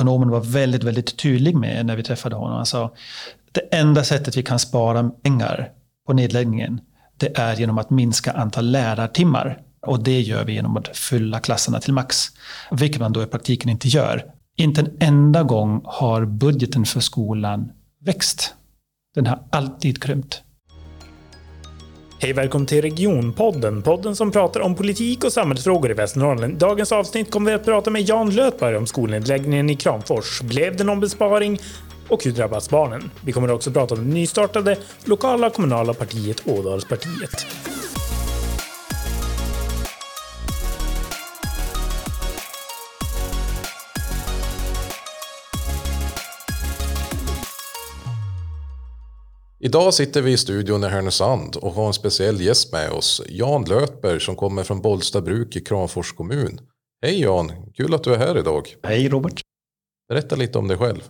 ekonomen var väldigt, väldigt tydlig med när vi träffade honom. Han sa det enda sättet vi kan spara pengar på nedläggningen det är genom att minska antal lärartimmar. Och det gör vi genom att fylla klasserna till max. Vilket man då i praktiken inte gör. Inte en enda gång har budgeten för skolan växt. Den har alltid krympt. Hej välkommen till Regionpodden, podden som pratar om politik och samhällsfrågor i Västernorrland. Dagens avsnitt kommer vi att prata med Jan Lötberg om skolnedläggningen i Kramfors. Blev det någon besparing? Och hur drabbas barnen? Vi kommer också att prata om det nystartade lokala kommunala partiet Ådalspartiet. Idag sitter vi i studion i Härnösand och har en speciell gäst med oss. Jan Lötberg som kommer från Bollstabruk i Kramfors kommun. Hej Jan, kul att du är här idag. Hej Robert. Berätta lite om dig själv.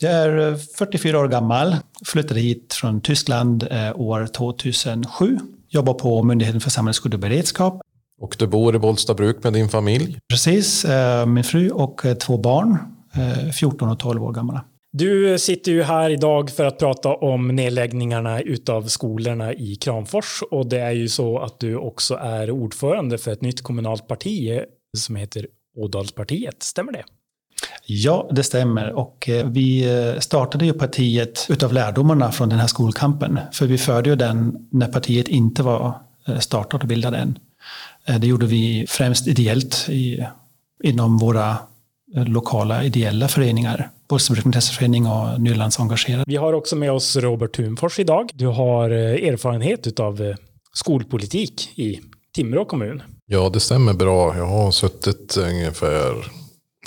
Jag är 44 år gammal, flyttade hit från Tyskland eh, år 2007. Jobbar på Myndigheten för samhällsskydd och beredskap. Och du bor i Bollstabruk med din familj? Precis, eh, min fru och eh, två barn, 14 och 12 år gamla. Du sitter ju här idag för att prata om nedläggningarna utav skolorna i Kramfors och det är ju så att du också är ordförande för ett nytt kommunalt parti som heter Ådalspartiet. Stämmer det? Ja, det stämmer. Och eh, vi eh, startade ju partiet utav lärdomarna från den här skolkampen. För vi förde ju den när partiet inte var eh, startat och bildat än. Det gjorde vi främst ideellt i, inom våra lokala ideella föreningar. Bollstabruk intresseförening och Nylands engagerad. Vi har också med oss Robert Thunfors idag. Du har erfarenhet av skolpolitik i Timrå kommun. Ja, det stämmer bra. Jag har suttit ungefär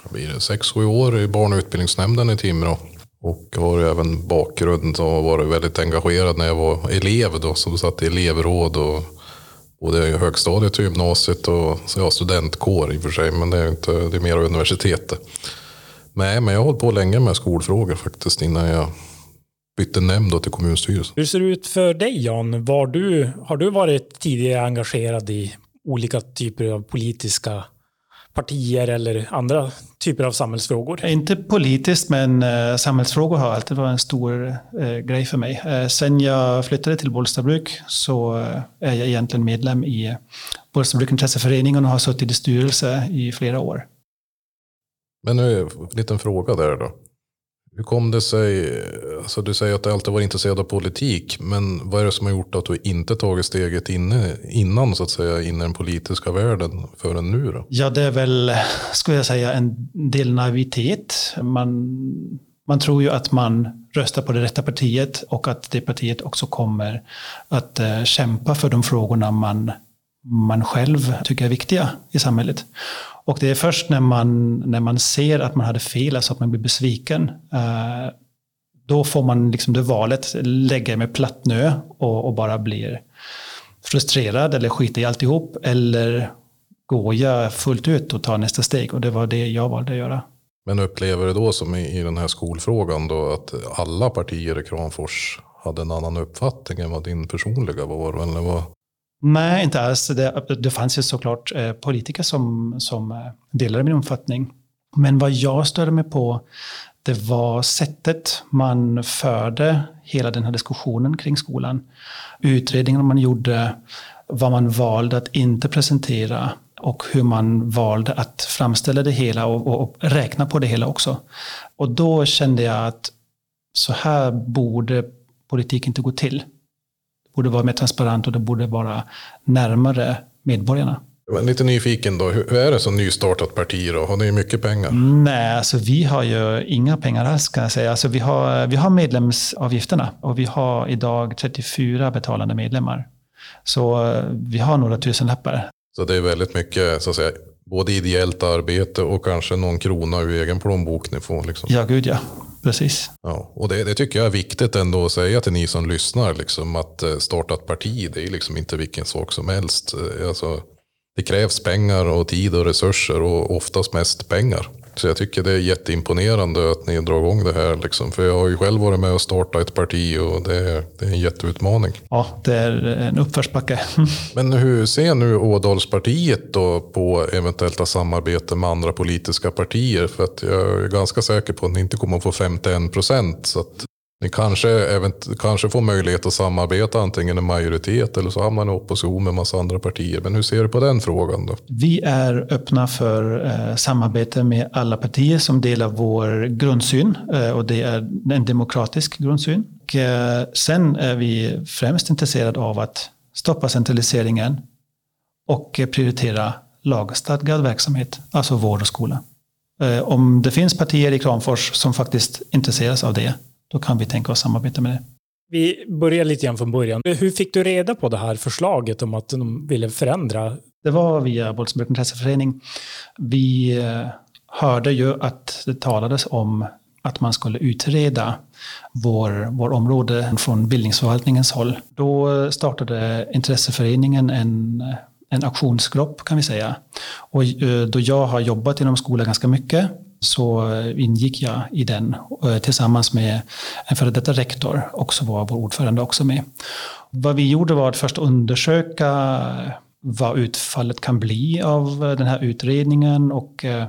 blir det, sex, sju år i barn och utbildningsnämnden i Timrå. Och har även bakgrund och varit väldigt engagerad när jag var elev då, som satt i elevråd och både högstadiet och gymnasiet och ja, studentkår i och för sig, men det är inte, det är mer universitetet. Nej, men jag har hållit på länge med skolfrågor faktiskt innan jag bytte nämnd till kommunstyrelsen. Hur ser det ut för dig Jan? Var du, har du varit tidigare engagerad i olika typer av politiska partier eller andra typer av samhällsfrågor? Inte politiskt, men eh, samhällsfrågor har alltid varit en stor eh, grej för mig. Eh, sen jag flyttade till Bollstabruk så eh, är jag egentligen medlem i Bollstabruk intresseföreningen och har suttit i styrelse i flera år. Men nu, en liten fråga där då. Hur kom det sig, alltså du säger att du alltid varit intresserad av politik, men vad är det som har gjort att du inte tagit steget inne, innan så att säga, in i den politiska världen förrän nu då? Ja, det är väl, skulle jag säga, en del naivitet. Man, man tror ju att man röstar på det rätta partiet och att det partiet också kommer att eh, kämpa för de frågorna man, man själv tycker är viktiga i samhället. Och det är först när man, när man ser att man hade fel, alltså att man blir besviken, eh, då får man liksom det valet, lägga med platt nö och, och bara blir frustrerad eller skita i alltihop. Eller gå jag fullt ut och ta nästa steg. Och det var det jag valde att göra. Men upplever du då som i, i den här skolfrågan då att alla partier i Kramfors hade en annan uppfattning än vad din personliga var? Eller vad, Nej, inte alls. Det, det fanns ju såklart eh, politiker som, som eh, delade min uppfattning. Men vad jag störde mig på, det var sättet man förde hela den här diskussionen kring skolan. Utredningen man gjorde, vad man valde att inte presentera och hur man valde att framställa det hela och, och, och räkna på det hela också. Och då kände jag att så här borde politik inte gå till borde vara mer transparent och det borde vara närmare medborgarna. Jag är lite nyfiken då, hur är det som nystartat parti då? Har ni mycket pengar? Nej, alltså vi har ju inga pengar alls kan jag säga. Alltså vi, har, vi har medlemsavgifterna och vi har idag 34 betalande medlemmar. Så eh, vi har några tusen lappar. Så det är väldigt mycket så att säga, både ideellt arbete och kanske någon krona ur egen plånbok ni får? Liksom. Ja, gud ja. Precis. Ja, och det, det, tycker jag är viktigt ändå att säga till ni som lyssnar. Liksom, att eh, starta ett parti, det är liksom inte vilken sak som helst. Eh, alltså, det krävs pengar och tid och resurser och oftast mest pengar. Så jag tycker det är jätteimponerande att ni drar igång det här. Liksom. För jag har ju själv varit med och startat ett parti och det är, det är en jätteutmaning. Ja, det är en uppförsbacke. Men hur ser nu Ådalspartiet då på eventuella samarbete med andra politiska partier? För att jag är ganska säker på att ni inte kommer att få 51 procent. Så att ni kanske, event, kanske får möjlighet att samarbeta antingen i majoritet eller så hamnar ni i opposition med en massa andra partier. Men hur ser du på den frågan då? Vi är öppna för eh, samarbete med alla partier som delar vår grundsyn eh, och det är en demokratisk grundsyn. Och, eh, sen är vi främst intresserade av att stoppa centraliseringen och eh, prioritera lagstadgad verksamhet, alltså vård och skola. Eh, om det finns partier i Kramfors som faktiskt intresseras av det då kan vi tänka oss samarbeta med det. Vi börjar lite grann från början. Hur fick du reda på det här förslaget om att de ville förändra? Det var via Bolsberg intresseförening. Vi eh, hörde ju att det talades om att man skulle utreda vår, vår område från bildningsförvaltningens håll. Då startade intresseföreningen en, en aktionsgrupp kan vi säga. Och eh, då jag har jobbat inom skolan ganska mycket så ingick jag i den eh, tillsammans med en före detta rektor, och så var vår ordförande också med. Vad vi gjorde var att först undersöka vad utfallet kan bli av den här utredningen och eh,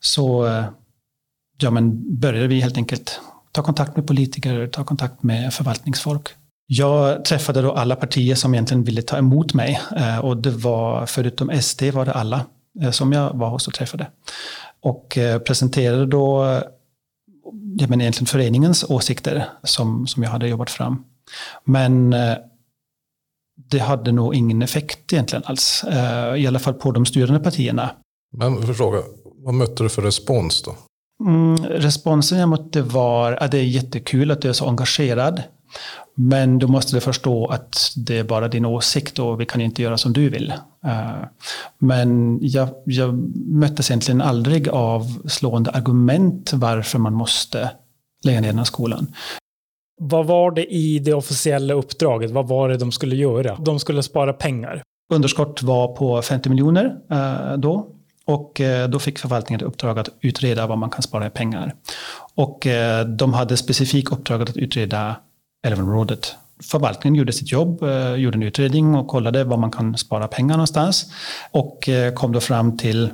så eh, ja, men började vi helt enkelt ta kontakt med politiker, ta kontakt med förvaltningsfolk. Jag träffade då alla partier som egentligen ville ta emot mig och det var förutom SD var det alla som jag var hos och träffade. Och eh, presenterade då ja, men egentligen föreningens åsikter som, som jag hade jobbat fram. Men eh, det hade nog ingen effekt egentligen alls. Eh, I alla fall på de styrande partierna. Men för fråga, vad mötte du för respons då? Mm, responsen jag mötte var att det är jättekul att du är så engagerad. Men du måste förstå att det är bara din åsikt och vi kan inte göra som du vill. Eh, men jag, jag möttes egentligen aldrig av slående argument varför man måste lägga ner den här skolan. Vad var det i det officiella uppdraget? Vad var det de skulle göra? De skulle spara pengar. Underskott var på 50 miljoner eh, då. Och eh, då fick förvaltningen ett uppdrag att utreda vad man kan spara i pengar. Och de hade specifikt uppdraget att utreda älvområdet. Förvaltningen gjorde sitt jobb, eh, gjorde en utredning och kollade var man kan spara pengar någonstans. Och eh, kom då fram till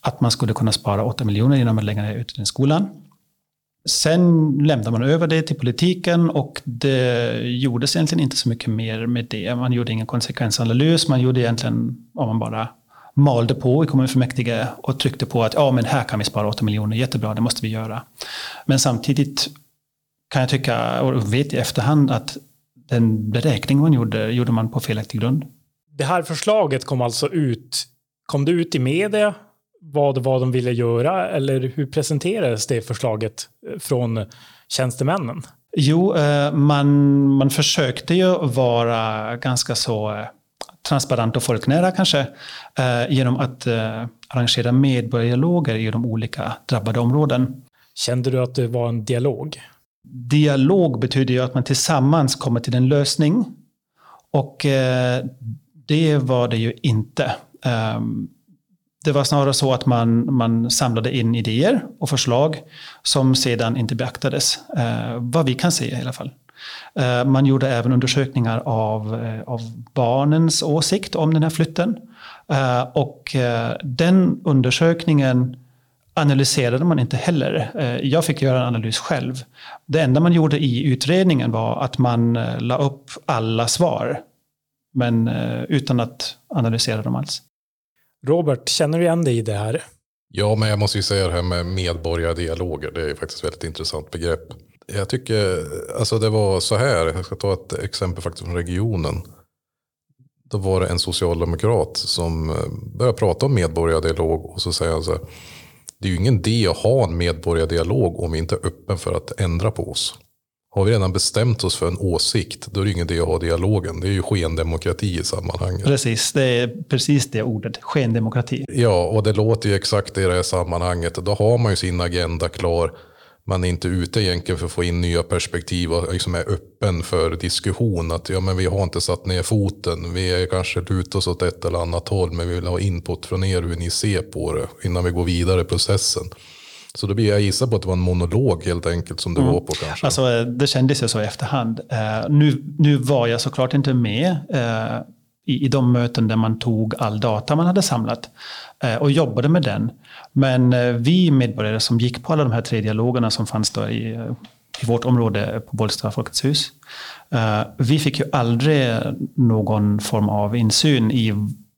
att man skulle kunna spara 8 miljoner genom att lägga ner utredningsskolan. Sen lämnade man över det till politiken och det gjordes egentligen inte så mycket mer med det. Man gjorde ingen konsekvensanalys, man gjorde egentligen, om man bara malde på i kommunfullmäktige och tryckte på att ja, men här kan vi spara 8 miljoner, jättebra, det måste vi göra. Men samtidigt kan jag tycka, och vet i efterhand, att den beräkning man gjorde, gjorde man på felaktig grund. Det här förslaget kom alltså ut, kom det ut i media vad det var de ville göra eller hur presenterades det förslaget från tjänstemännen? Jo, eh, man, man försökte ju vara ganska så eh, transparent och folknära kanske eh, genom att arrangera medborgardialoger i de olika drabbade områden. Kände du att det var en dialog? Dialog betyder ju att man tillsammans kommer till en lösning. Och eh, det var det ju inte. Um, det var snarare så att man, man samlade in idéer och förslag som sedan inte beaktades. Uh, vad vi kan se i alla fall. Uh, man gjorde även undersökningar av, uh, av barnens åsikt om den här flytten. och den undersökningen analyserade man inte heller. Eh, jag fick göra en analys själv. Det enda man gjorde i utredningen var att man eh, la upp alla svar. Men eh, utan att analysera dem alls. Robert, känner du igen dig i det här? Ja, men jag måste ju säga det här med medborgardialoger. Det är faktiskt ett väldigt intressant begrepp. Jag tycker, alltså det var så här, jag ska ta ett exempel faktiskt från regionen. Då var det en socialdemokrat som började prata om medborgardialog och så säger han så här det är ju ingen idé att ha en medborgardialog om vi inte är öppen för att ändra på oss. Har vi redan bestämt oss för en åsikt, då är det ingen idé att ha dialogen. Det är ju skendemokrati i sammanhanget. Precis, det är precis det ordet, skendemokrati. Ja, och det låter ju exakt i det här sammanhanget. Då har man ju sin agenda klar. Man är inte ute egentligen för att få in nya perspektiv och liksom är öppen för diskussion. Att ja, men vi har inte satt ner foten, vi är kanske lutar oss åt ett eller annat håll, men vi vill ha input från er hur ni ser på det innan vi går vidare i processen. Så då blir jag gissa på att det var en monolog helt enkelt som det mm. var på kanske. Alltså, det kändes ju så i efterhand. Uh, nu, nu var jag såklart inte med uh, i, i de möten där man tog all data man hade samlat eh, och jobbade med den. Men eh, vi medborgare som gick på alla de här tre dialogerna som fanns då i, i vårt område på Bollsta Folkets hus. Eh, vi fick ju aldrig någon form av insyn i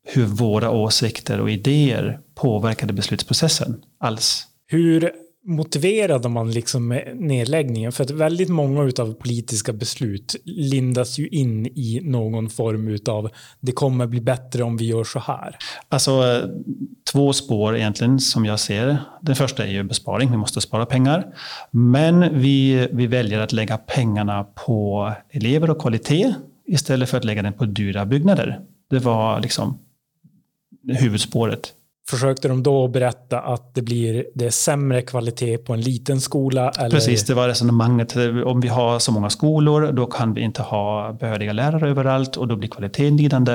hur våra åsikter och idéer påverkade beslutsprocessen alls. Hur motiverade man liksom nedläggningen? För att väldigt många av politiska beslut lindas ju in i någon form av det kommer bli bättre om vi gör så här. Alltså två spår egentligen som jag ser. Det första är ju besparing, vi måste spara pengar. Men vi, vi väljer att lägga pengarna på elever och kvalitet istället för att lägga den på dyra byggnader. Det var liksom huvudspåret. Försökte de då berätta att det blir det är sämre kvalitet på en liten skola? Eller? Precis, det var resonemanget. Om vi har så många skolor, då kan vi inte ha behöriga lärare överallt och då blir kvaliteten lidande.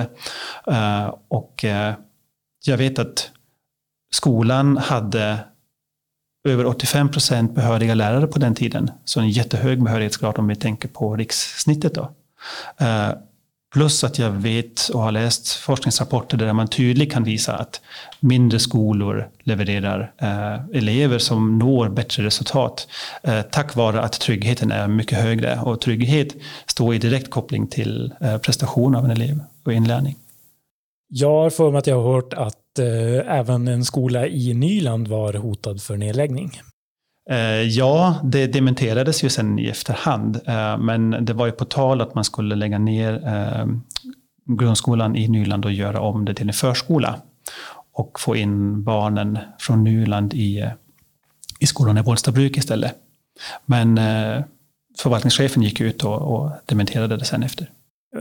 Uh, och uh, jag vet att skolan hade över 85 procent behöriga lärare på den tiden. Så en jättehög behörighetsgrad om vi tänker på rikssnittet. Då. Eh, Plus att jag vet och har läst forskningsrapporter där man tydligt kan visa att mindre skolor levererar eh, elever som når bättre resultat eh, tack vare att tryggheten är mycket högre. Och trygghet står i direkt koppling till eh, prestation av en elev och inlärning. Jag har för mig att jag har hört att eh, även en skola i Nyland var hotad för nedläggning. Eh, ja, det dementerades ju sen i efterhand. Eh, men det var ju på tal att man skulle lägga ner eh, grundskolan i Nyland och göra om det till en förskola. Och få in barnen från Nyland i, i skolan i Bollstabruk istället. Men förvaltningschefen gick ut och, och dementerade det sen efter.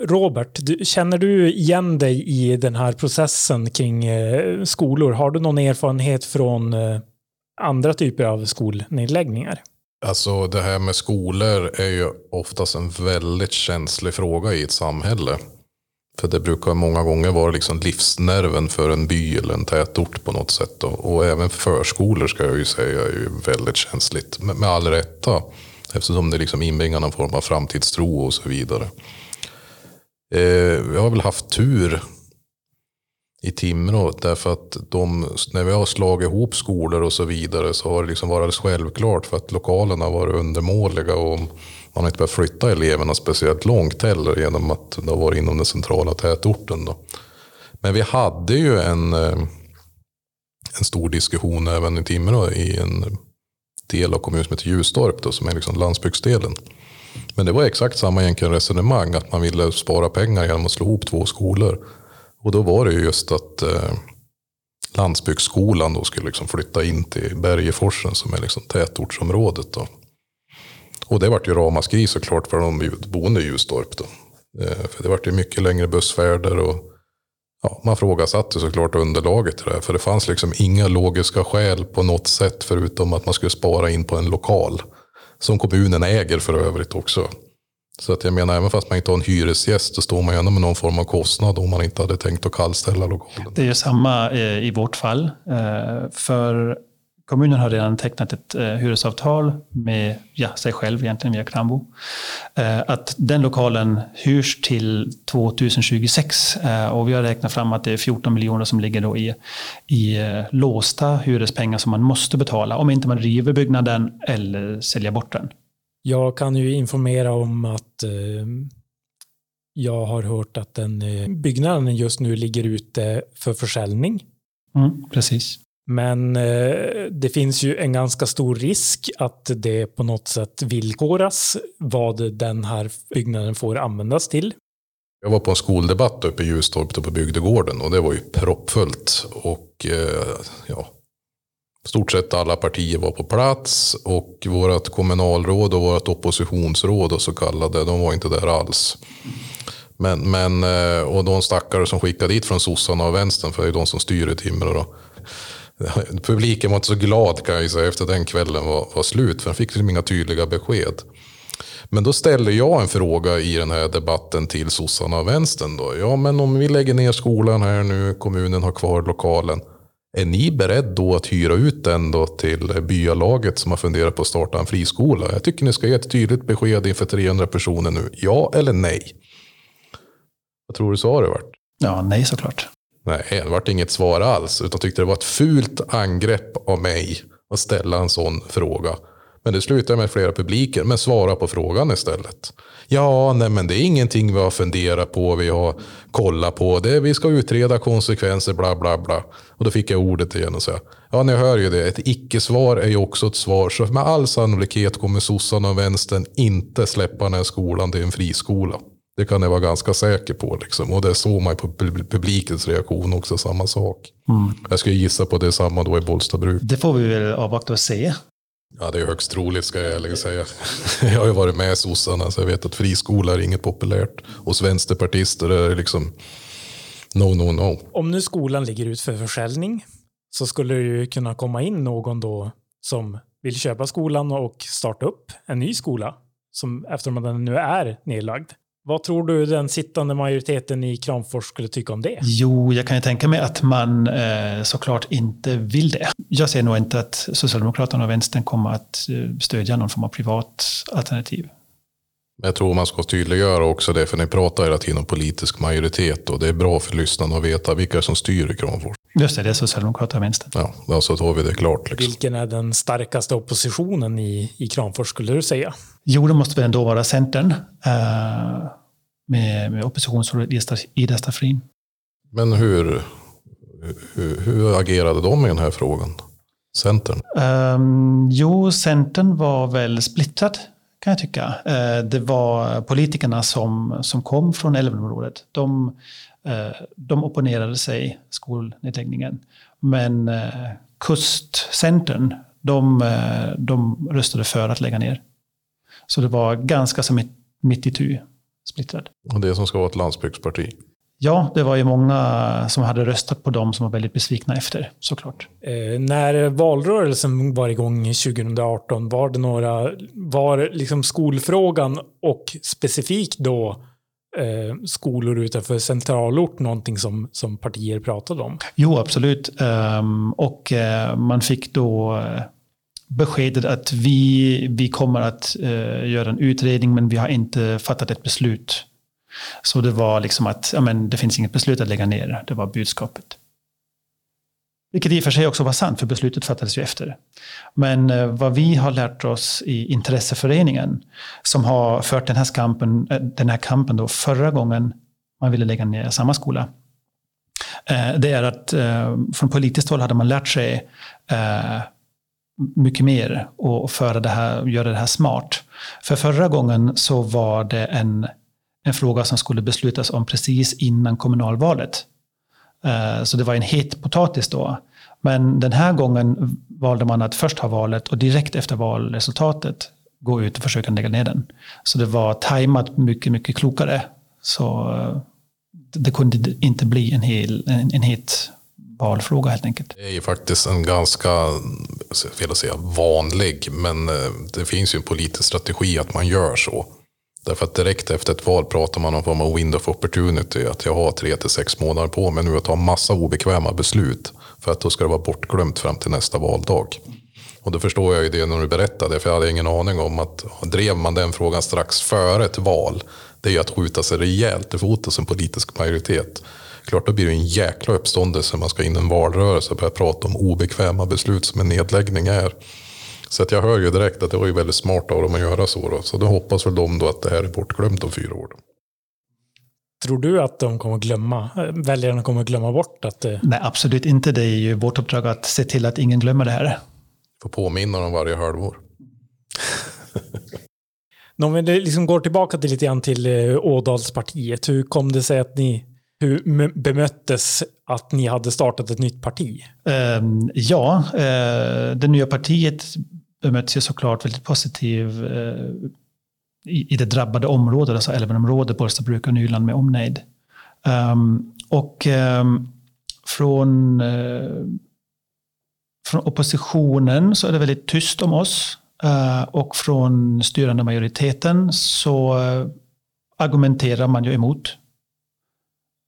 Robert, känner du igen dig i den här processen kring skolor? Har du någon erfarenhet från andra typer av skolnedläggningar? Alltså det här med skolor är ju oftast en väldigt känslig fråga i ett samhälle. För det brukar många gånger vara liksom livsnerven för en by eller en tätort på något sätt. Och, och även förskolor ska jag ju säga är ju väldigt känsligt. Med, med all rätta. Eftersom det liksom inbringar någon form av framtidstro och så vidare. Eh, vi har väl haft tur i Timrå. Därför att de, när vi har slagit ihop skolor och så vidare så har det liksom varit självklart för att lokalerna har varit undermåliga och man har inte behövt flytta eleverna speciellt långt heller genom att det har varit inom den centrala tätorten. Då. Men vi hade ju en, eh, en stor diskussion även i Timrå i en del av kommunen som heter Ljustorp då, som är liksom landsbygdsdelen. Men det var exakt samma egentligen resonemang, att man ville spara pengar genom att slå ihop två skolor. Och då var det just att eh, landsbygdsskolan då skulle liksom flytta in till Bergeforsen som är liksom tätortsområdet. Då. Och det vart ju ramaskri såklart för de boende i Ljustorp. Då. Eh, för det vart ju mycket längre bussfärder och ja, man frågasatte såklart underlaget till det här. För det fanns liksom inga logiska skäl på något sätt förutom att man skulle spara in på en lokal. Som kommunen äger för övrigt också. Så att jag menar, även fast man inte har en hyresgäst så står man ju ändå med någon form av kostnad om man inte hade tänkt att kallställa lokalen. Det är ju samma eh, i vårt fall. Eh, för kommunen har redan tecknat ett eh, hyresavtal med ja, sig själv egentligen via Krambo. Att den lokalen hyrs till 2026 och vi har räknat fram att det är 14 miljoner som ligger då i, i låsta hyrespengar som man måste betala om inte man river byggnaden eller säljer bort den. Jag kan ju informera om att eh, jag har hört att den eh, byggnaden just nu ligger ute för försäljning. Mm, precis. Men eh, det finns ju en ganska stor risk att det på något sätt villkoras vad den här byggnaden får användas till. Jag var på en skoldebatt uppe i Ljustorp på bygdegården och det var ju proppfullt. Och ja, stort sett alla partier var på plats och vårt kommunalråd och vårt oppositionsråd och så kallade, de var inte där alls. Men, men, eh, och de stackare som skickade dit från sossarna och vänstern, för det är de som styr i Timrå. Då. Publiken var inte så glad kan jag säga efter den kvällen var, var slut. För de fick liksom inga tydliga besked. Men då ställer jag en fråga i den här debatten till sossarna och vänstern. Då. Ja, men om vi lägger ner skolan här nu, kommunen har kvar lokalen. Är ni beredd då att hyra ut den då till byalaget som har funderat på att starta en friskola? Jag tycker ni ska ge ett tydligt besked inför 300 personer nu. Ja eller nej? Vad tror du svaret vart? Ja, nej såklart. Nej, det vart inget svar alls. Utan tyckte det var ett fult angrepp av mig att ställa en sån fråga. Men det slutade med flera publiker, men svara på frågan istället. Ja, nej men det är ingenting vi har funderat på, vi har kollat på. Det, vi ska utreda konsekvenser, bla bla bla. Och då fick jag ordet igen och säga, ja ni hör ju det, ett icke-svar är ju också ett svar. Så med all sannolikhet kommer sossarna och vänstern inte släppa den här skolan till en friskola. Det kan jag vara ganska säker på. Liksom. Och det såg man på publikens reaktion också, samma sak. Mm. Jag skulle gissa på det samma då i Bollstabruk. Det får vi väl avvakta och se. Ja, det är högst troligt ska jag ärligen säga. Jag har ju varit med i sossarna så jag vet att friskola är inget populärt. Hos vänsterpartister är det liksom no, no, no. Om nu skolan ligger ut för försäljning så skulle det ju kunna komma in någon då som vill köpa skolan och starta upp en ny skola som eftersom den nu är nedlagd. Vad tror du den sittande majoriteten i Kramfors skulle tycka om det? Jo, jag kan ju tänka mig att man eh, såklart inte vill det. Jag ser nog inte att Socialdemokraterna och Vänstern kommer att eh, stödja någon form av privat alternativ. Jag tror man ska tydliggöra också det, för ni pratar hela tiden om politisk majoritet och det är bra för lyssnarna att veta vilka som styr i Kramfors. Just det, det är Socialdemokraterna och Vänstern. Ja, så alltså har vi det klart. Liksom. Vilken är den starkaste oppositionen i, i Kramfors skulle du säga? Jo, det måste väl ändå vara Centern. Uh, med, med oppositionsrådet Ida Staffrin. Men hur, hur, hur, agerade de i den här frågan? Centern? Um, jo, Centern var väl splittrad kan jag tycka. Uh, det var politikerna som, som kom från Älvområdet. De, de opponerade sig skolnedläggningen. Men uh, kustcentern, de, de röstade för att lägga ner. Så det var ganska så mitt, mitt i tu splittrad. Och det som ska vara ett landsbygdsparti? Ja, det var ju många som hade röstat på dem som var väldigt besvikna efter, såklart. Eh, när valrörelsen var igång 2018, var det några, var liksom skolfrågan och specifikt då eh, skolor utanför centralort någonting som, som partier pratade om? Jo, absolut. Um, och uh, man fick då eh, beskedet att vi, vi kommer att uh, göra en utredning men vi har inte fattat ett beslut. Så det var liksom att ja, men det finns inget beslut att lägga ner, det var budskapet. Vilket i och för sig också var sant, för beslutet fattades ju efter. Men eh, vad vi har lärt oss i intresseföreningen, som har fört den här kampen, eh, den här kampen då förra gången man ville lägga ner samma skola, eh, det är att från politiskt håll hade man lärt sig mycket mer och föra det här, göra det här smart. För förra gången så var det en, en fråga som skulle beslutas om precis innan kommunalvalet. Eh, så det var en het potatis då. Men den här gången valde man att först ha valet och direkt efter valresultatet gå ut och försöka lägga ner den. Så det var tajmat mycket, mycket klokare. Så eh, det kunde inte bli en, hel, en, en het valfråga helt enkelt. Det är ju faktiskt en ganska, fel att säga vanlig, men eh, det finns ju en politisk strategi att man gör så. Därför att direkt efter ett val pratar man om form av window of opportunity. Att jag har tre till sex månader på mig nu att ta massa obekväma beslut. För att då ska det vara bortglömt fram till nästa valdag. Och då förstår jag ju det när du berättade. För jag hade ingen aning om att drev man den frågan strax före ett val. Det är ju att skjuta sig rejält i foten som politisk majoritet klart då blir det en jäkla uppståndelse när man ska in i en valrörelse och börja prata om obekväma beslut som en nedläggning är. Så att jag hör ju direkt att det var ju väldigt smart av dem att göra så. Då. Så då hoppas väl de då att det här är bortglömt om fyra år. Tror du att de kommer glömma, väljarna kommer glömma bort att det... Nej, absolut inte. Det är ju vårt uppdrag att se till att ingen glömmer det här. Får påminna dem varje halvår. Om vi liksom går tillbaka till lite grann till eh, Ådalspartiet. Hur kom det sig att ni hur bemöttes att ni hade startat ett nytt parti? Um, ja, uh, det nya partiet bemöttes ju såklart väldigt positivt eh, i, i, det drabbade området, alltså Älvenområdet, Bollstabruk och Nyland med omnejd. Um, och um, från uh, från oppositionen så är det väldigt tyst om oss. Uh, och från styrande majoriteten så uh, argumenterar man ju emot.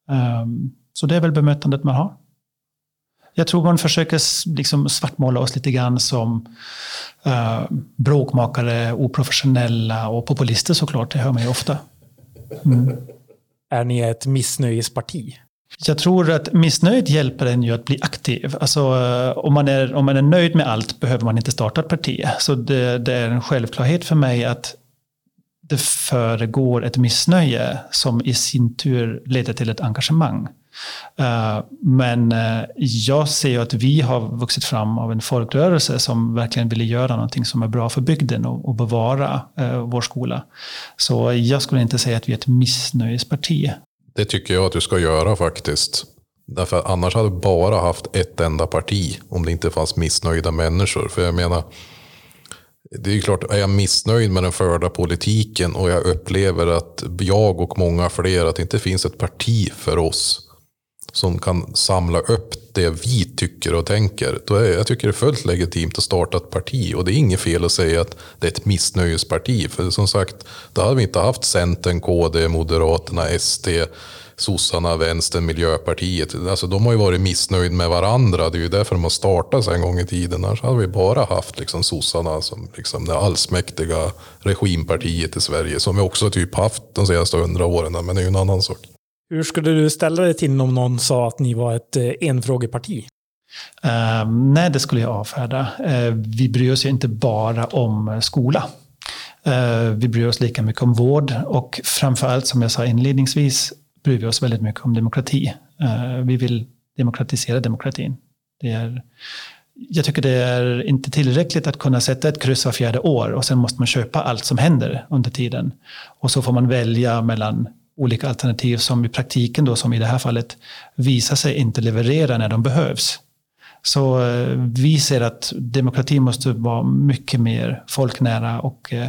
Um, så det är väl bemötandet man har. Jag tror man försöker liksom svartmåla oss lite grann som uh, bråkmakare, oprofessionella och populister såklart. Det hör man ju ofta. Mm. Är ni ett missnöjesparti? Jag tror att missnöjet hjälper en ju att bli aktiv. Alltså, eh, om, man är, om man är nöjd med allt behöver man inte starta ett parti. Så det, det är en självklarhet för mig att det föregår ett missnöje som i sin tur leder till ett engagemang. Eh, men eh, jag ser ju att vi har vuxit fram av en folkrörelse som verkligen ville göra någonting som är bra för bygden och bevara eh, vår skola. Så jag skulle inte säga att vi är ett missnöjesparti. Det tycker jag att du ska göra faktiskt. Därför att annars hade du bara haft ett enda parti om det inte fanns missnöjda människor. För jag menar, det är klart, är jag missnöjd med den förda politiken och jag upplever att jag och många fler, att det inte finns ett parti för oss som kan samla upp det vi tycker och tänker. Då är, jag tycker det är fullt legitimt att starta ett parti. Och det är inget fel att säga att det är ett missnöjesparti. För som sagt, då hade vi inte haft Centern, KD, Moderaterna, SD, sossarna, vänstern, Miljöpartiet. Alltså, de har ju varit missnöjda med varandra. Det är ju därför de har startat en gång i tiden. Annars hade vi bara haft liksom, sossarna som liksom, det allsmäktiga regimpartiet i Sverige. Som vi också typ haft de senaste hundra åren. Men det är ju en annan sak. Hur skulle du ställa dig till om någon sa att ni var ett eh, enfrågeparti? Uh, nej, det skulle jag avfärda. Uh, vi bryr oss ju inte bara om skola. Uh, vi bryr oss lika mycket om vård och framförallt, som jag sa inledningsvis, bryr vi oss väldigt mycket om demokrati. vi vill demokratisera demokratin. Det är, jag tycker det är inte tillräckligt att kunna sätta ett kryss var fjärde år och sen måste man köpa allt som händer under tiden. Och så får man välja mellan olika alternativ som i praktiken, då, som i det här fallet, visar sig inte leverera när de behövs. Så eh, vi ser att demokrati måste vara mycket mer folknära och eh,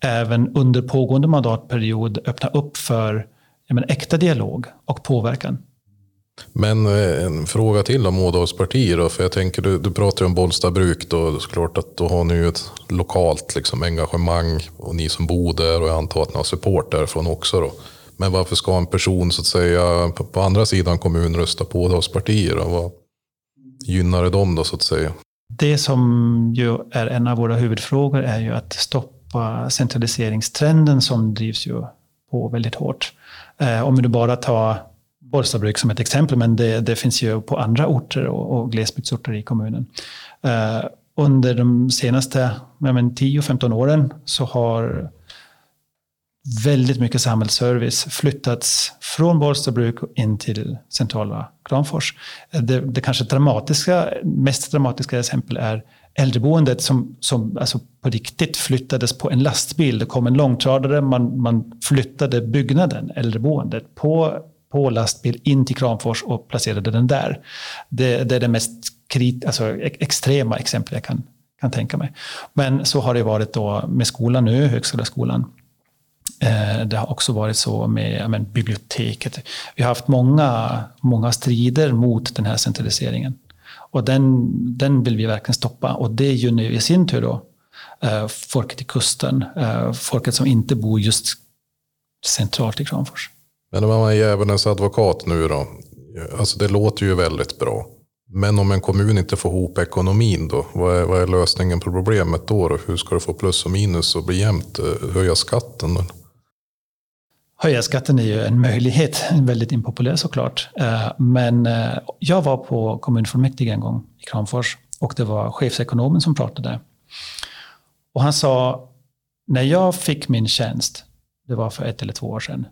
även under pågående mandatperiod öppna upp för men, äkta dialog och påverkan. Men eh, en fråga till om Ådalspartiet då, för jag tänker du, du pratar ju om Bollstabruk då, såklart att då har ni ju ett lokalt liksom, engagemang och ni som bor där och jag antar att ni har support därifrån också då. Men varför ska en person så att säga på, på andra sidan kommunen rösta på oss partier? Vad gynnar det dem då så att säga? Det som ju är en av våra huvudfrågor är ju att stoppa centraliseringstrenden som drivs ju på väldigt hårt. Eh, om du bara tar Bollstabruk som ett exempel, men det, det, finns ju på andra orter och, och glesbygdsorter i kommunen. Eh, under de senaste 10-15 åren så har väldigt mycket samhällsservice flyttats från Bollstabruk in till centrala Kramfors. Eh, det, det kanske dramatiska, mest dramatiska exempel är äldreboendet som, som alltså på riktigt flyttades på en lastbil. Det kom en långtradare, man, man flyttade byggnaden, äldreboendet, på, på lastbil in till Kramfors och placerade den där. Det, det är det mest krit, alltså, extrema exempel jag kan, kan tänka mig. Men så har det varit då med skolan nu, Högskoleskolan. Eh, det har också varit så med men, biblioteket. Vi har haft många, många strider mot den här centraliseringen. Och den, den vill vi verkligen stoppa. Och det gynnar ju i sin tur då eh, folket i kusten. Eh, folket som inte bor just centralt i Kramfors. Men om man är djävulens advokat nu då. Alltså det låter ju väldigt bra. Men om en kommun inte får ihop ekonomin då? Vad är, vad är lösningen på problemet då, då? Hur ska du få plus och minus och bli jämnt? Höja skatten? Då? Höja skatten är ju en möjlighet, väldigt impopulär såklart. Eh, men eh, jag var på kommunfullmäktige en gång i Kramfors och det var chefsekonomen som pratade. Och han sa, när jag fick min tjänst, det var för ett eller två år sedan,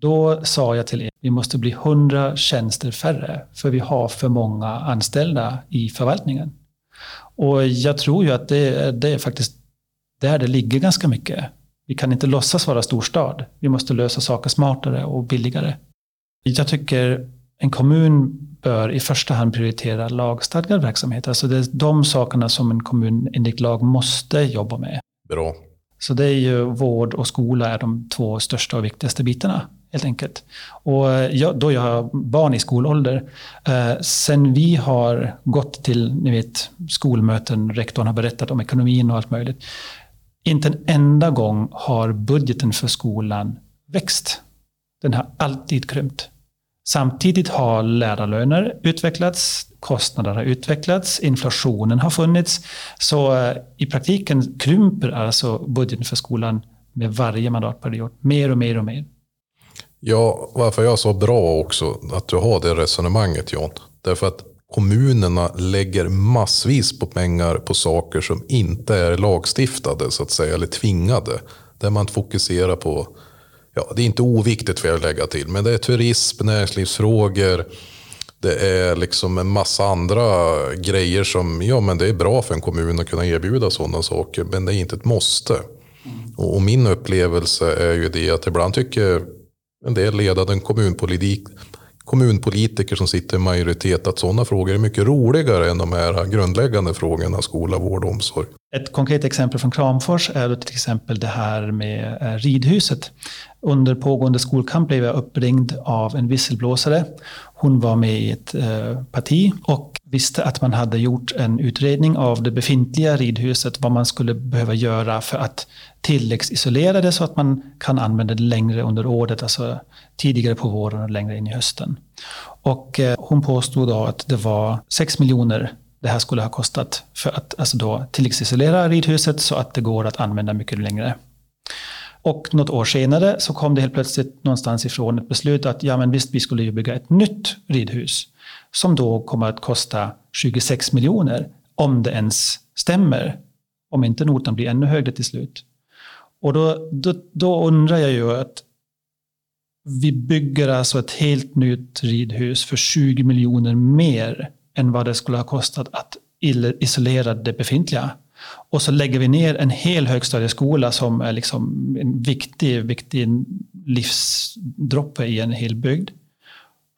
då sa jag till er, vi måste bli hundra tjänster färre, för vi har för många anställda i förvaltningen. Och jag tror ju att det, det är faktiskt där det ligger ganska mycket. Vi kan inte låtsas vara storstad. Vi måste lösa saker smartare och billigare. Jag tycker en kommun bör i första hand prioritera lagstadgad verksamhet. Alltså det är de sakerna som en kommun enligt lag måste jobba med. Bra. Så det är ju vård och skola är de två största och viktigaste bitarna helt enkelt. Och jag, då jag har barn i skolålder, eh, sen vi har gått till ni vet, skolmöten, rektorn har berättat om ekonomin och allt möjligt. Inte en enda gång har budgeten för skolan växt. Den har alltid krympt. Samtidigt har lärarlöner utvecklats, kostnader har utvecklats, inflationen har funnits. Så eh, i praktiken krymper alltså budgeten för skolan med varje mandatperiod. Mer och mer och mer. Ja, varför jag så bra också att du har det resonemanget John. Därför att kommunerna lägger massvis på pengar på saker som inte är lagstiftade så att säga, eller tvingade. Där man fokuserar på, ja det är inte oviktigt för jag att lägga till, men det är turism, näringslivsfrågor, det är liksom en massa andra grejer som, ja men det är bra för en kommun att kunna erbjuda sådana saker, men det är inte ett måste. Och min upplevelse är ju det att ibland tycker en del ledande kommunpolitik, kommunpolitiker som sitter i majoritet att sådana frågor är mycket roligare än de här grundläggande frågorna skola, vård och omsorg. Ett konkret exempel från Kramfors är då till exempel det här med eh, ridhuset. Under pågående skolkamp blev jag uppringd av en visselblåsare. Hon var med i ett eh, parti och visste att man hade gjort en utredning av det befintliga ridhuset, vad man skulle behöva göra för att tilläggsisolerade så att man kan använda det längre under året, alltså tidigare på våren och längre in i hösten. Och eh, hon påstod då att det var 6 miljoner det här skulle ha kostat för att alltså då tilläggsisolera ridhuset så att det går att använda mycket längre. Och något år senare så kom det helt plötsligt någonstans ifrån ett beslut att ja men visst, vi skulle ju bygga ett nytt ridhus som då kommer att kosta 26 miljoner om det ens stämmer. Om inte notan blir ännu högre till slut. Och då, då, då undrar jag ju att vi bygger alltså ett helt nytt ridhus för 20 miljoner mer än vad det skulle ha kostat att isolera det befintliga. Och så lägger vi ner en hel högstadieskola som är liksom en viktig, viktig livsdroppe i en hel bygd.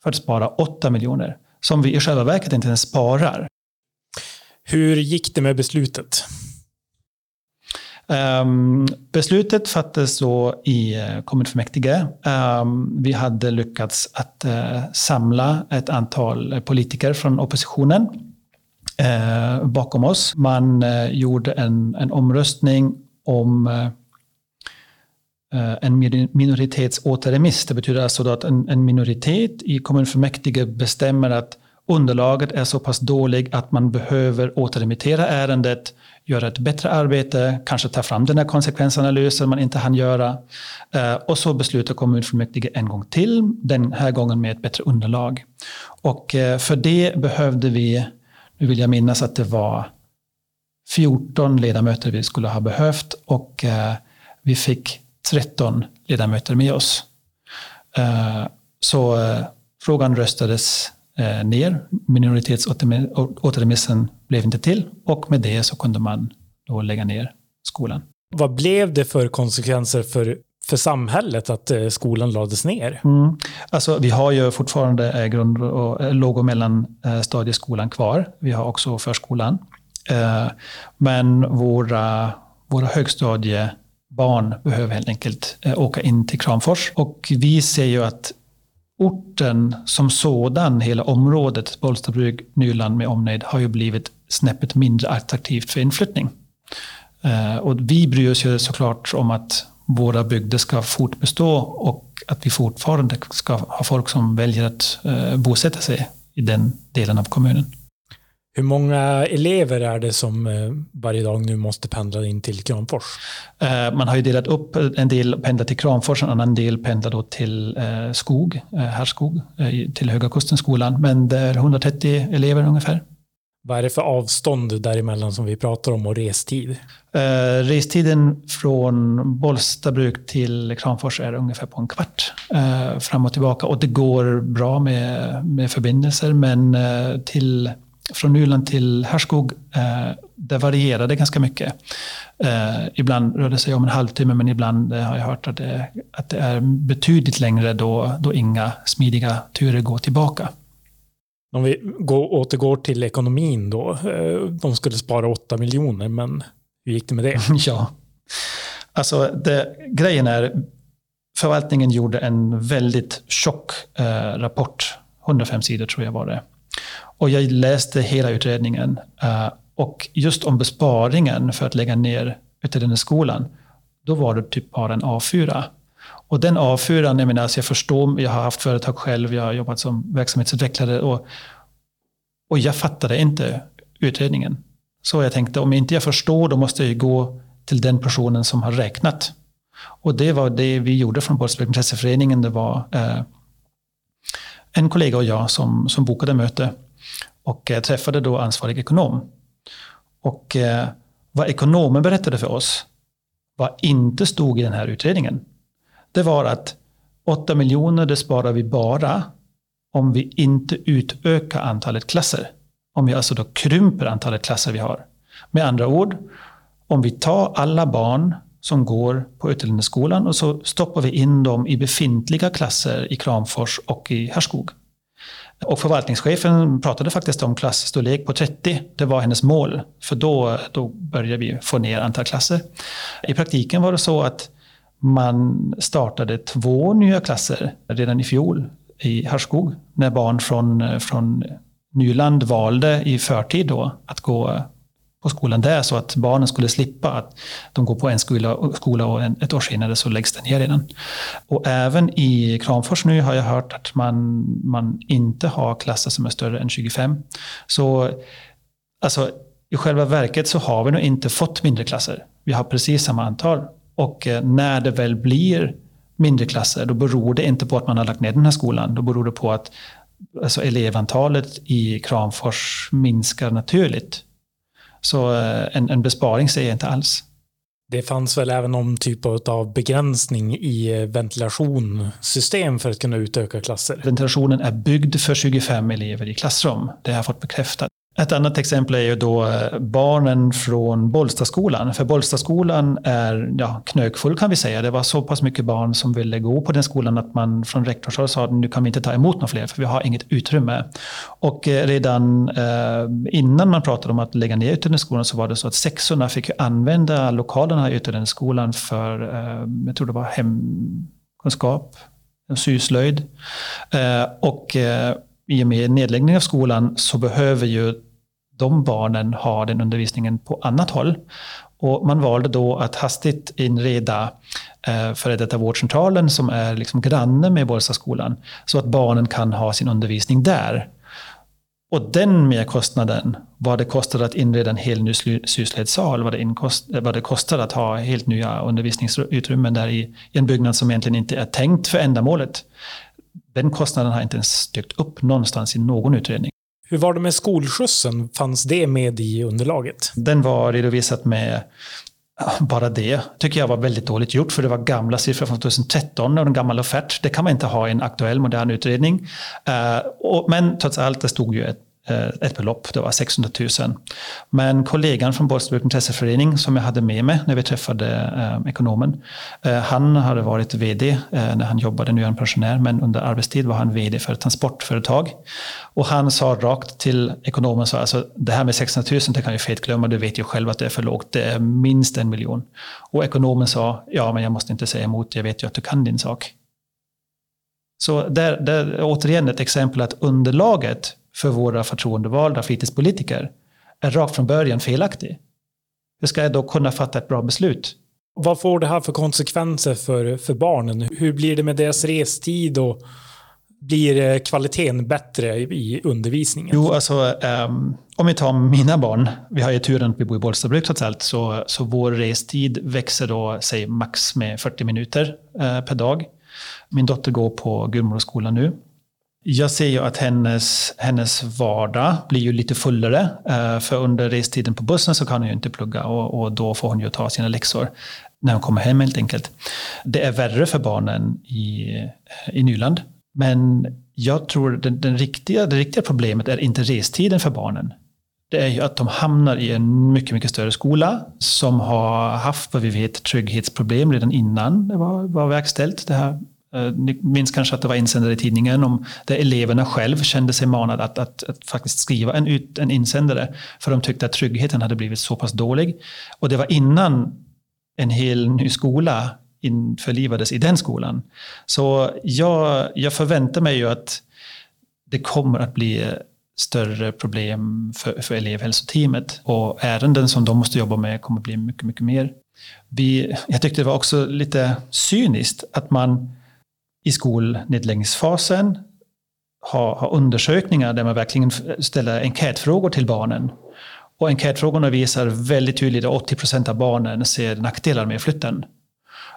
För att spara 8 miljoner. Som vi i själva verket inte ens sparar. Hur gick det med beslutet? Um, beslutet fattades då i eh, kommunfullmäktige. Um, vi hade lyckats att uh, samla ett antal politiker från oppositionen uh, bakom oss. Man gjorde en, en omröstning om en minoritetsåterremiss. Det betyder alltså att en, en minoritet i kommunfullmäktige bestämmer att underlaget är så pass dåligt att man behöver återremittera ärendet göra ett bättre arbete, kanske ta fram den här konsekvensanalysen man inte hann göra. Eh, och så beslutar kommunfullmäktige en gång till, den här gången med ett bättre underlag. Och eh, för det behövde vi, nu vill jag minnas att det var 14 ledamöter vi skulle ha behövt och eh, vi fick 13 ledamöter med oss. Så frågan röstades Eh, ner. Minoritetsåterremissen blev inte till och med det så kunde man då lägga ner skolan. Vad blev det för konsekvenser för, för samhället att eh, skolan lades ner? Mm. Alltså, vi har ju fortfarande eh, grund och, låg och mellanstadieskolan kvar. Vi har också förskolan. Men våra, våra högstadiebarn behöver helt enkelt åka in till Kramfors. Och vi ser ju att orten som sådan, hela området, Bollstabruk, Nyland med omnejd, har ju blivit snäppet mindre attraktivt för inflyttning. Eh, och vi bryr oss ju såklart om att våra bygder ska fortbestå och att vi fortfarande ska ha folk som väljer att eh, bosätta sig i den delen av kommunen. Hur många elever är det som eh, varje dag nu måste pendla in till Kramfors? Eh, man har ju delat upp, en del pendlar till Kramfors, en annan del pendlar då till eh, Skog, Härskog, till Höga Kustenskolan. Men det är 130 elever ungefär. Vad är det för avstånd däremellan som vi pratar om och restid? Restiden från Bollstabruk till Kramfors är ungefär på en kvart fram och tillbaka. Och det går bra med, med förbindelser, men till från Nyland till Härskog, eh, det varierade ganska mycket. Eh, ibland rörde det sig om en halvtimme, men ibland eh, har jag hört att det, att det är betydligt längre då, då inga smidiga turer går tillbaka. Om vi går, återgår till ekonomin då. De skulle spara 8 miljoner, men hur gick det med det? ja, alltså det, grejen är, förvaltningen gjorde en väldigt tjock rapport, 105 sidor tror jag var det. Och jag läste hela utredningen. Eh, och just om besparingen för att lägga ner skolan, då var det typ bara en A4. Och den A4, jag menar, alltså jag förstår, jag har haft företag själv, jag har jobbat som verksamhetsutvecklare och, och jag fattade inte utredningen. Så jag tänkte, om inte jag förstår, då måste jag gå till den personen som har räknat. Och det var det vi gjorde från Bålsbergs intresseföreningen. Det var eh, en kollega och jag som, som bokade möte och eh, träffade då ansvarig ekonom. Och eh, vad ekonomen berättade för oss, vad inte stod i den här utredningen, det var att 8 miljoner det sparar vi bara om vi inte utökar antalet klasser. Om vi alltså då krymper antalet klasser vi har. Med andra ord, om vi tar alla barn som går på utlänningsskolan och så stoppar vi in dem i befintliga klasser i Kramfors och i Härskog. Och förvaltningschefen pratade faktiskt om klassstorlek på 30. Det var hennes mål, för då, då började vi få ner antal klasser. I praktiken var det så att man startade två nya klasser redan i fjol i Härskog, när barn från, från Nyland valde i förtid då att gå på skolan där så att barnen skulle slippa att de går på en skola, skola och en, ett år senare så läggs den ner redan. Och även i Kramfors nu har jag hört att man, man inte har klasser som är större än 25. Så alltså, i själva verket så har vi nog inte fått mindre klasser. Vi har precis samma antal. Och eh, när det väl blir mindre klasser, då beror det inte på att man har lagt ner den här skolan. Då beror det på att alltså, elevantalet i Kramfors minskar naturligt. Så eh, en, en besparing ser jag inte alls. Det fanns väl även någon typ av begränsning i eh, ventilationssystem för att kunna utöka klasser? Ventilationen är byggd för 25 elever i klassrum. Det har jag fått bekräftat. Ett annat exempel är ju då eh, barnen från Bollstaskolan. För Bollstaskolan är ja, knökfull kan vi säga. Det var så pass mycket barn som ville gå på den skolan att man från rektorshåll sa att nu kan vi inte ta emot några fler för vi har inget utrymme. Och eh, redan eh, innan man pratade om att lägga ner Ytterlännässkolan så var det så att sexorna fick använda lokalerna i Ytterlännässkolan för, eh, jag tror det var hemkunskap, syslöjd. Eh, och eh, i och med nedläggning av skolan så behöver ju de barnen har den undervisningen på annat håll. Och man valde då att hastigt inreda eh, före detta vårdcentralen som är liksom granne med Borgstaskolan så att barnen kan ha sin undervisning där. Och den merkostnaden, vad det kostade att inreda en hel ny sysledssal, vad det, inkost, vad det kostade att ha helt nya undervisningsutrymmen där i, i en byggnad som egentligen inte är tänkt för ändamålet. Den kostnaden har inte ens dykt upp någonstans i någon utredning. Hur var det med skolskjutsen? Fanns det med i underlaget? Den var redovisat med bara det tycker jag var väldigt dåligt gjort, för det var gamla siffror från 2013 och en gammal offert. Det kan man inte ha i en aktuell modern utredning. Eh, men trots allt, det stod ju ett Eh, ett belopp, det var 600 000. Men kollegan från Bollstabruk intresseförening som jag hade med mig när vi träffade eh, ekonomen, eh, han hade varit vd eh, när han jobbade, nu är han pensionär, men under arbetstid var han vd för ett transportföretag. Och han sa rakt till ekonomen, så, alltså, det här med 600 000 det kan ju fet glömma, du vet ju själv att det är för lågt, det är minst en miljon. Och ekonomen sa, ja men jag måste inte säga emot, jag vet ju att du kan din sak. Så där, där återigen ett exempel att underlaget för våra förtroendevalda fritidspolitiker är rakt från början felaktig. Hur ska jag då kunna fatta ett bra beslut? Vad får det här för konsekvenser för, för barnen? Hur blir det med deras restid och blir kvaliteten bättre i undervisningen? Jo, alltså um, om vi tar mina barn, vi har ju turen att vi bor i Bollstabruk trots allt, så, så vår restid växer då, säg max med 40 minuter uh, per dag. Min dotter går på Gudmoraskolan nu jag ser ju att hennes, hennes vardag blir ju lite fullare. Eh, för under restiden på bussen så kan hon ju inte plugga och, och då får hon ju ta sina läxor när hon kommer hem helt enkelt. Det är värre för barnen i, i Nyland. Men jag tror den, den riktiga, det riktiga problemet är inte restiden för barnen. Det är ju att de hamnar i en mycket, mycket större skola som har haft, vad vi vet, trygghetsproblem redan innan det var, var verkställt, det här Eh, ni minns kanske att det var insändare i tidningen om där eleverna själv kände sig manade att, att, att, faktiskt skriva en, ut, en insändare för de tyckte att tryggheten hade blivit så pass dålig. Och det var innan en hel ny skola införlivades i den skolan. Så jag, jag förväntar mig ju att det kommer att bli större problem för, för elevhälsoteamet. Och ärenden som de måste jobba med kommer att bli mycket, mycket mer. Vi, jag tyckte det var också lite cyniskt att man i skolnedläggningsfasen ha, ha undersökningar där man verkligen ställer enkätfrågor till barnen. Och enkätfrågorna visar väldigt tydligt att 80 procent av barnen ser nackdelar med flytten.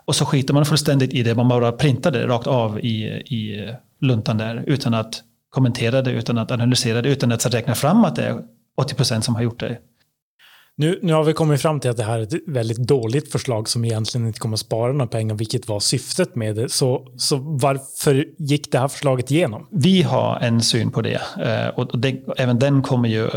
Och så skiter man fullständigt i det, man bara printar det rakt av i, i luntan där utan att kommentera det, utan att analysera det, utan att räkna fram att det är 80 procent som har gjort det. Nu, nu har vi kommit fram till att det här är ett väldigt dåligt förslag som egentligen inte kommer att spara några pengar, vilket var syftet med det. Så, så varför gick det här förslaget igenom? Vi har en syn på det eh, och det, även den kommer ju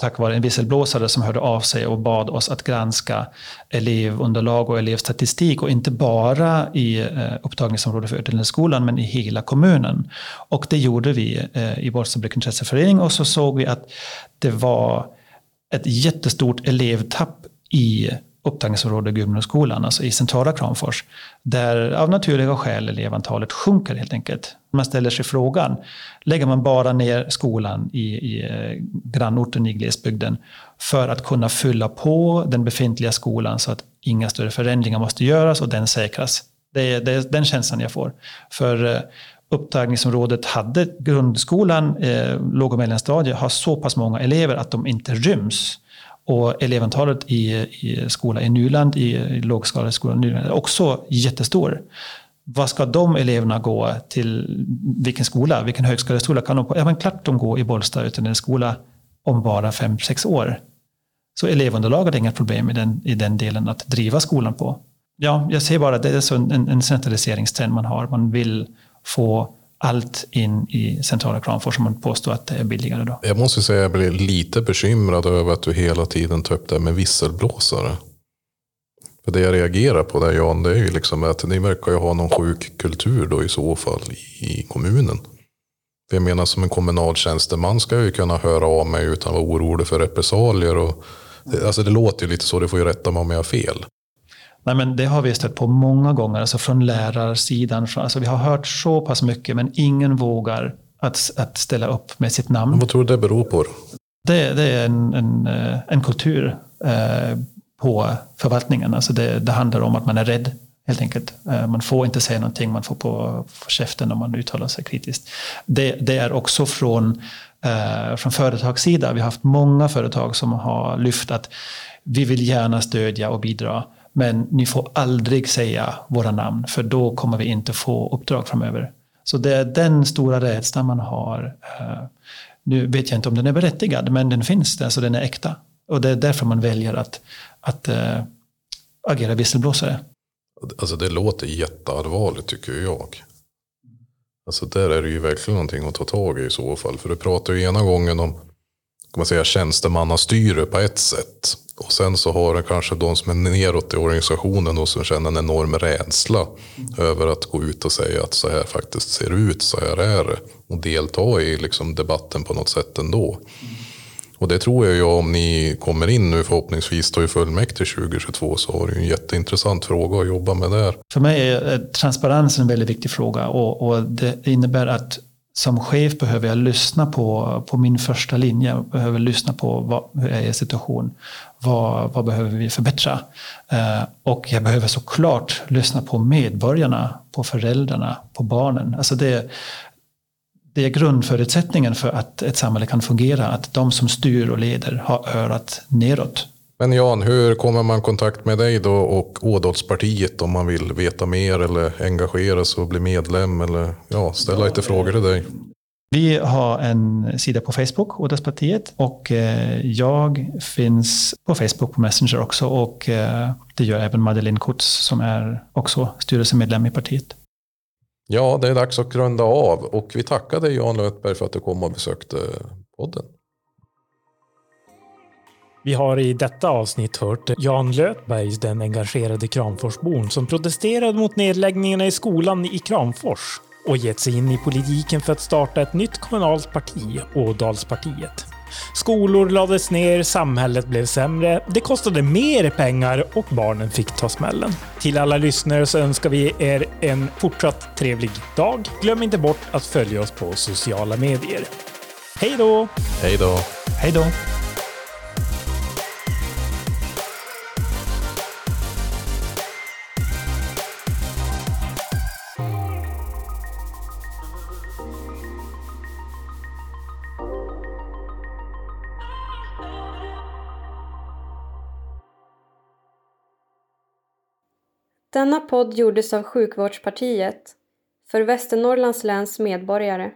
tack vare en visselblåsare som hörde av sig och bad oss att granska elevunderlag och elevstatistik och inte bara i eh, upptagningsområdet för Ödelenskolan men i hela kommunen. Och det gjorde vi eh, i Bollstabruk intresseförening och så såg vi att det var ett jättestort elevtapp i upptagningsområde Gudmundsskolan, alltså i centrala Kramfors, där av naturliga skäl elevantalet sjunker helt enkelt. Man ställer sig frågan, lägger man bara ner skolan i, i eh, grannorten i glesbygden för att kunna fylla på den befintliga skolan så att inga större förändringar måste göras och den säkras? Det är, det är den känslan jag får. För eh, upptagningsområdet hade grundskolan, eh, låg och mellanstadiet, har så pass många elever att de inte ryms. Och elevantalet i, i skola i Nyland, i, i lågskalaskolan Nyland, är också jättestor. Vad ska de eleverna gå till? Vilken skola? Vilken högskoleskola kan de på? Ja, men klart de går i Bollsta utan en skola om bara fem sex år. Så elevunderlaget är inga problem i den, i den delen att driva skolan på. Ja, jag ser bara att det är så en, en centraliseringstrend man har. Man vill få allt in i centrala Kramfors som man påstår att det är billigare då. Jag måste säga att jag blir lite bekymrad över att du hela tiden tar upp det här med visselblåsare. För det jag reagerar på där Jan, det är ju liksom att ni verkar ju ha någon sjuk kultur då i så fall i kommunen. För jag menar som en kommunal tjänsteman ska jag ju kunna höra av mig utan att vara orolig för repressalier. Och, alltså det låter ju lite så, det får ju rätta mig om jag har fel. Nej, men det har vi stött på många gånger, alltså från lärarsidan. Alltså vi har hört så pass mycket, men ingen vågar att, att ställa upp med sitt namn. Vad tror du det beror på? Det, det är en, en, eh, en kultur eh, på förvaltningen. Alltså det, det, handlar om att man är rädd, helt enkelt. Eh, man får inte säga någonting, man får på, på käften om man uttalar sig kritiskt. Det, det är också från, eh, från företagssida. Vi har haft många företag som har lyft att vi vill gärna stödja och bidra. Men ni får aldrig säga våra namn för då kommer vi inte få uppdrag framöver. Så det är den stora rädslan man har. Eh, nu vet jag inte om den är berättigad men den finns där så den är äkta. Och det är därför man väljer att, att äh, agera visselblåsare. Alltså det låter jätteallvarligt tycker jag. Alltså där är det ju verkligen någonting att ta tag i i så fall. För du pratar ju ena gången om kan man säga, tjänstemannastyre på ett sätt. Och sen så har det kanske de som är neråt i organisationen och som känner en enorm rädsla över att gå ut och säga att så här faktiskt ser det ut, så här är det. Och delta i liksom debatten på något sätt ändå. Och det tror jag ju om ni kommer in nu förhoppningsvis då i fullmäktige 2022 så har du en jätteintressant fråga att jobba med där. För mig är eh, transparens en väldigt viktig fråga och, och det innebär att som chef behöver jag lyssna på, på min första linje. Jag behöver lyssna på vad, hur är situation? Vad, vad behöver vi förbättra? Eh, och jag behöver såklart lyssna på medborgarna, på föräldrarna, på barnen. Alltså det, det är grundförutsättningen för att ett samhälle kan fungera. Att de som styr och leder har örat neråt. Men Jan, hur kommer man i kontakt med dig då och Ådalspartiet om man vill veta mer eller engagera sig och bli medlem eller ja, ställa lite frågor till dig? Vi har en sida på Facebook, Ådalspartiet, och eh, jag finns på Facebook på Messenger också och eh, det gör även Madeleine Kurtz som är också styrelsemedlem i partiet. Ja, det är dags att grunda av och vi tackar dig Jan Lötberg för att du kom och besökte podden. Vi har i detta avsnitt hört Jan Lötberg, den engagerade Kramforsbon som protesterade mot nedläggningarna i skolan i Kramfors och gett sig in i politiken för att starta ett nytt kommunalt parti, Ådalspartiet. Skolor lades ner, samhället blev sämre, det kostade mer pengar och barnen fick ta smällen. Till alla lyssnare så önskar vi er en fortsatt trevlig dag. Glöm inte bort att följa oss på sociala medier. Hej då! Hej då. Hej då! Denna podd gjordes av Sjukvårdspartiet för Västernorrlands läns medborgare.